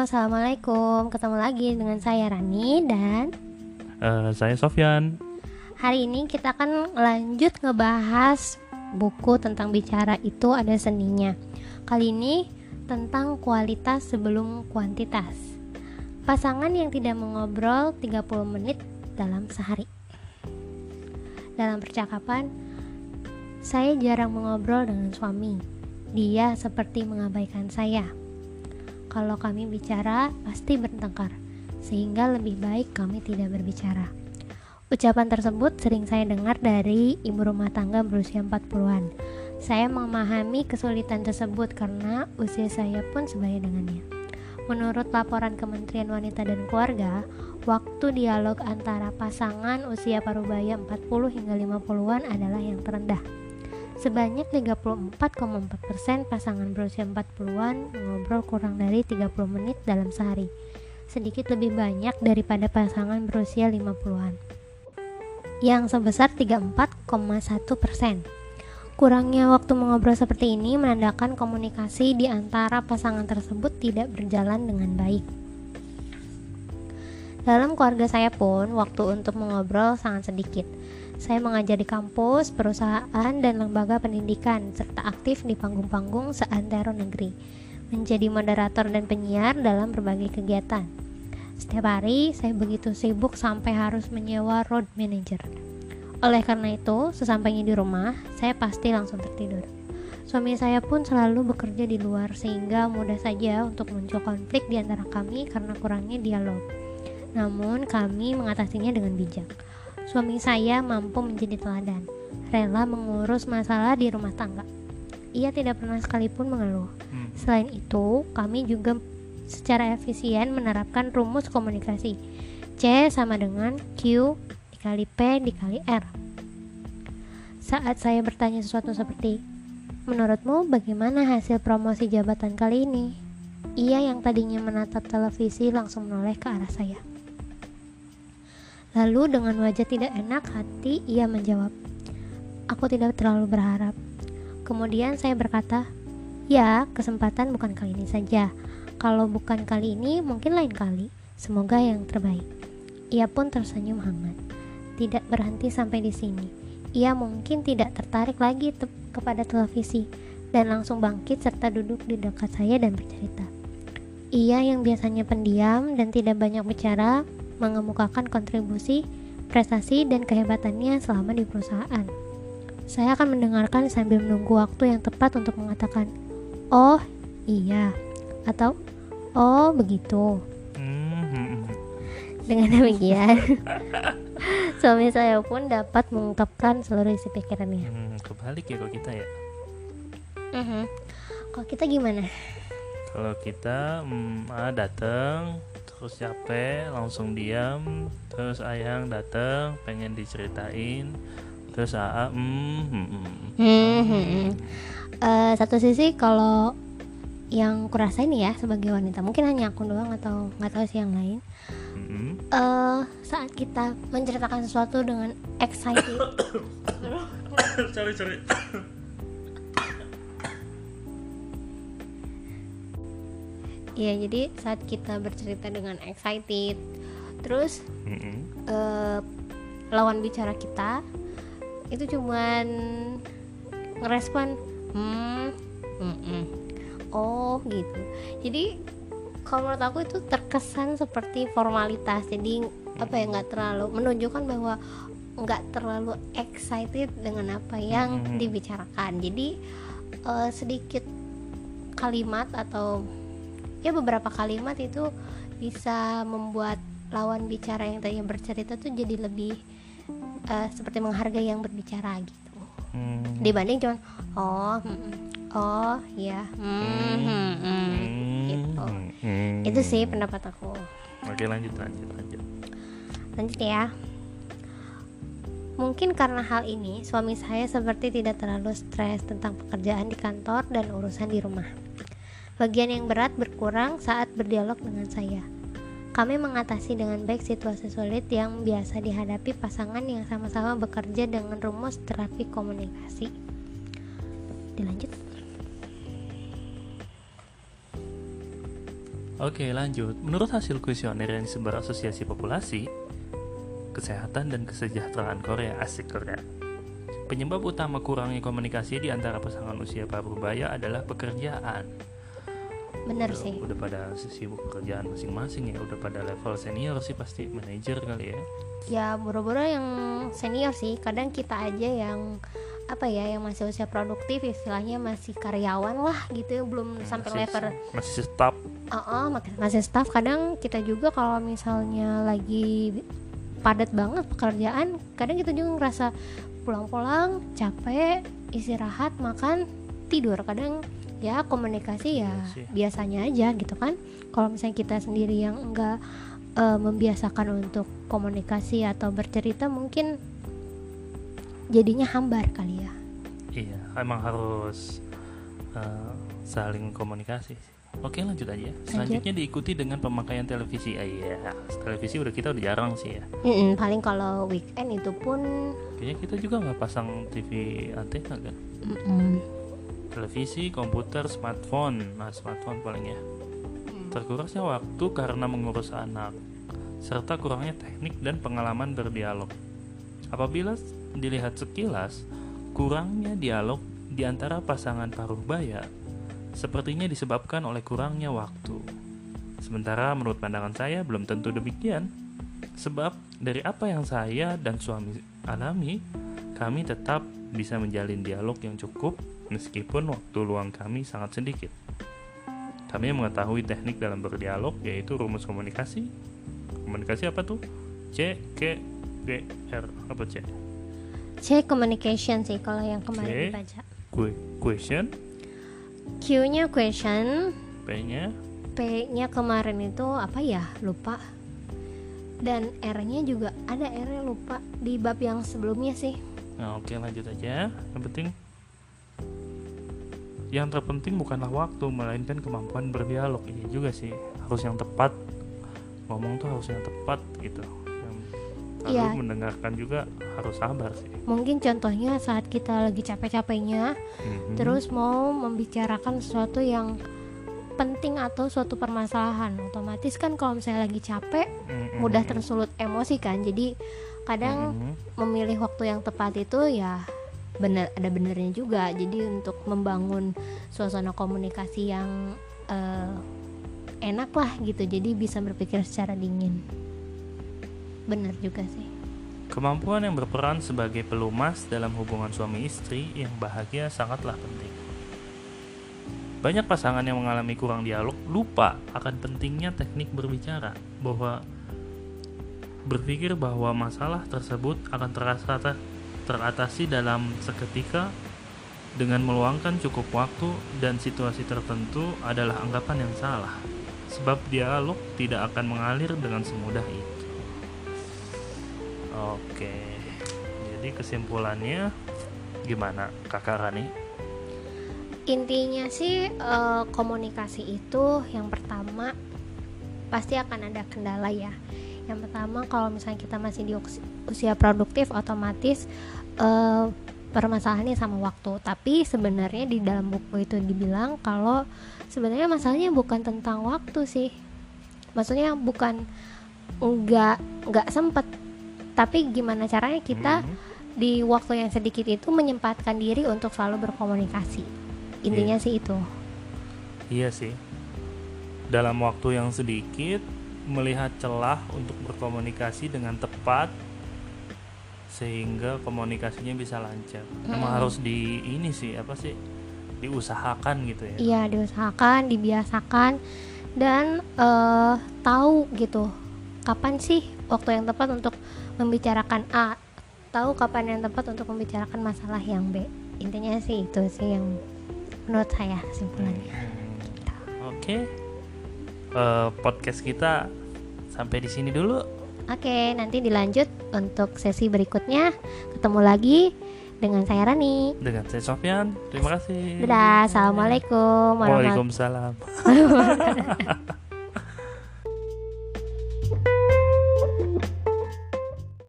Halo, Assalamualaikum. Ketemu lagi dengan saya Rani dan uh, Saya Sofyan. Hari ini kita akan lanjut ngebahas buku tentang bicara itu ada seninya. Kali ini tentang kualitas sebelum kuantitas. Pasangan yang tidak mengobrol 30 menit dalam sehari. Dalam percakapan, saya jarang mengobrol dengan suami. Dia seperti mengabaikan saya kalau kami bicara, pasti bertengkar, sehingga lebih baik kami tidak berbicara. Ucapan tersebut sering saya dengar dari ibu rumah tangga berusia 40-an. Saya memahami kesulitan tersebut karena usia saya pun sebaya dengannya. Menurut laporan Kementerian Wanita dan Keluarga, waktu dialog antara pasangan usia parubaya 40 hingga 50-an adalah yang terendah. Sebanyak 34,4% pasangan berusia 40-an mengobrol kurang dari 30 menit dalam sehari. Sedikit lebih banyak daripada pasangan berusia 50-an. Yang sebesar 34,1%. Kurangnya waktu mengobrol seperti ini menandakan komunikasi di antara pasangan tersebut tidak berjalan dengan baik. Dalam keluarga saya pun, waktu untuk mengobrol sangat sedikit saya mengajar di kampus, perusahaan, dan lembaga pendidikan, serta aktif di panggung-panggung seantero negeri, menjadi moderator dan penyiar dalam berbagai kegiatan. Setiap hari, saya begitu sibuk sampai harus menyewa road manager. Oleh karena itu, sesampainya di rumah, saya pasti langsung tertidur. Suami saya pun selalu bekerja di luar sehingga mudah saja untuk muncul konflik di antara kami karena kurangnya dialog. Namun, kami mengatasinya dengan bijak. Suami saya mampu menjadi teladan, rela mengurus masalah di rumah tangga. Ia tidak pernah sekalipun mengeluh. Hmm. Selain itu, kami juga secara efisien menerapkan rumus komunikasi. C sama dengan Q dikali P dikali R. Saat saya bertanya sesuatu seperti, Menurutmu bagaimana hasil promosi jabatan kali ini? Ia yang tadinya menatap televisi langsung menoleh ke arah saya. Lalu dengan wajah tidak enak hati ia menjawab, Aku tidak terlalu berharap. Kemudian saya berkata, Ya, kesempatan bukan kali ini saja. Kalau bukan kali ini, mungkin lain kali. Semoga yang terbaik. Ia pun tersenyum hangat. Tidak berhenti sampai di sini. Ia mungkin tidak tertarik lagi te kepada televisi dan langsung bangkit serta duduk di dekat saya dan bercerita. Ia yang biasanya pendiam dan tidak banyak bicara, mengemukakan kontribusi, prestasi, dan kehebatannya selama di perusahaan. Saya akan mendengarkan sambil menunggu waktu yang tepat untuk mengatakan, "Oh, iya," atau "Oh, begitu." Mm-hmm. Dengan demikian, suami saya pun dapat mengungkapkan seluruh isi pikirannya. Hmm, kebalik ya kalau kita ya. Uh-huh. Kalau kita gimana? Kalau kita mm, ah, datang terus capek langsung diam terus ayang datang pengen diceritain. Terus aa mm, hmm, hmm. Hmm, hmm. Uh, satu sisi kalau yang kurasain ya sebagai wanita mungkin hanya aku doang atau nggak tahu sih yang lain. Uh, saat kita menceritakan sesuatu dengan excited. Sorry sorry ya jadi saat kita bercerita dengan excited terus mm -hmm. uh, lawan bicara kita itu cuman ngerespon hmm mm -mm. oh gitu jadi kalau menurut aku itu terkesan seperti formalitas jadi apa ya nggak terlalu menunjukkan bahwa nggak terlalu excited dengan apa yang mm -hmm. dibicarakan jadi uh, sedikit kalimat atau ya beberapa kalimat itu bisa membuat lawan bicara yang tadinya bercerita tuh jadi lebih uh, seperti menghargai yang berbicara gitu hmm. dibanding cuman oh hmm, oh ya hmm, gitu hmm. itu sih pendapat aku oke lanjut lanjut lanjut lanjut ya Mungkin karena hal ini, suami saya seperti tidak terlalu stres tentang pekerjaan di kantor dan urusan di rumah. Bagian yang berat berkurang saat berdialog dengan saya. Kami mengatasi dengan baik situasi sulit yang biasa dihadapi pasangan yang sama-sama bekerja dengan rumus terapi komunikasi. Dilanjut. Oke lanjut Menurut hasil kuesioner yang disebar asosiasi populasi Kesehatan dan kesejahteraan Korea Asik Korea Penyebab utama kurangnya komunikasi di antara pasangan usia parubaya adalah pekerjaan bener udah, sih. udah pada sibuk pekerjaan masing-masing ya udah pada level senior sih pasti manajer kali ya. Ya boro-boro yang senior sih. Kadang kita aja yang apa ya yang masih usia produktif istilahnya masih karyawan lah gitu ya belum sampai masih, level. masih staf uh masih staff. Kadang kita juga kalau misalnya lagi padat banget pekerjaan kadang kita juga ngerasa pulang-pulang capek istirahat makan tidur. Kadang ya komunikasi ya biasanya aja gitu kan kalau misalnya kita sendiri yang enggak eh, membiasakan untuk komunikasi atau bercerita mungkin jadinya hambar kali ya iya emang harus eh, saling komunikasi Oke lanjut aja. Selanjutnya diikuti dengan pemakaian televisi. Ah, iya, televisi udah kita udah jarang sih ya. Mm-mm, paling kalau weekend itu pun Kayaknya kita juga nggak pasang TV antena kan. mm-mm. Televisi, komputer, smartphone. Nah smartphone paling ya. Terkurasnya waktu karena mengurus anak, serta kurangnya teknik dan pengalaman berdialog. Apabila dilihat sekilas, kurangnya dialog di antara pasangan paruh baya sepertinya disebabkan oleh kurangnya waktu. Sementara menurut pandangan saya belum tentu demikian. Sebab dari apa yang saya dan suami alami, kami tetap bisa menjalin dialog yang cukup meskipun waktu luang kami sangat sedikit. Kami mengetahui teknik dalam berdialog yaitu rumus komunikasi. Komunikasi apa tuh? C, K, P, R. Apa C? C communication sih kalau yang kemarin Oke. dibaca Que- question. Q-nya question P-nya P-nya kemarin itu apa ya lupa dan R-nya juga ada R-nya lupa di bab yang sebelumnya sih Nah, oke lanjut aja. Yang penting yang terpenting bukanlah waktu, melainkan kemampuan berdialog. Ini juga sih harus yang tepat. Ngomong tuh harus yang tepat gitu. Yang lalu Iya. mendengarkan juga harus sabar sih. mungkin contohnya saat kita lagi capek-capeknya Mhm. terus mau membicarakan sesuatu yang penting atau suatu permasalahan otomatis kan kalau misalnya lagi capek Mhm. mudah tersulut emosi kan jadi kadang Mhm. memilih waktu yang tepat itu ya bener ada benernya juga. Jadi untuk membangun suasana komunikasi yang eh, enak lah gitu. Jadi bisa berpikir secara dingin. Bener juga sih. Kemampuan yang berperan sebagai pelumas dalam hubungan suami istri yang bahagia sangatlah penting. Banyak pasangan yang mengalami kurang dialog lupa akan pentingnya teknik berbicara, bahwa berpikir bahwa masalah tersebut akan terasa ter- teratasi dalam seketika dengan meluangkan cukup waktu dan situasi tertentu adalah anggapan yang salah. Sebab dialog tidak akan mengalir dengan semudah itu. Oke, jadi kesimpulannya gimana kakak Rani? intinya sih eh, komunikasi itu yang pertama pasti akan ada kendala ya yang pertama kalau misalnya kita masih di usia produktif otomatis eh, permasalahannya sama waktu. Tapi sebenarnya di dalam buku itu dibilang kalau sebenarnya masalahnya bukan tentang waktu sih. Maksudnya bukan nggak nggak sempet. Tapi gimana caranya kita Mhm. di waktu yang sedikit itu menyempatkan diri untuk selalu berkomunikasi. Intinya sih itu. Iya sih. Dalam waktu yang sedikit melihat celah untuk berkomunikasi dengan tepat sehingga komunikasinya bisa lancar. Emang Mm-mm. harus di ini sih apa sih? Diusahakan gitu ya. iya diusahakan dibiasakan dan eh, tahu gitu kapan sih waktu yang tepat untuk membicarakan A tahu kapan yang tepat untuk membicarakan masalah yang B intinya sih itu sih yang menurut saya kesimpulannya Hmm, Oke. Eh, podcast kita sampai di sini dulu. Oke nanti dilanjut untuk sesi berikutnya ketemu lagi dengan saya Rani dengan saya Sofyan. Terima kasih. dadah assalamualaikum warahmatullahi Waalaikumsalam.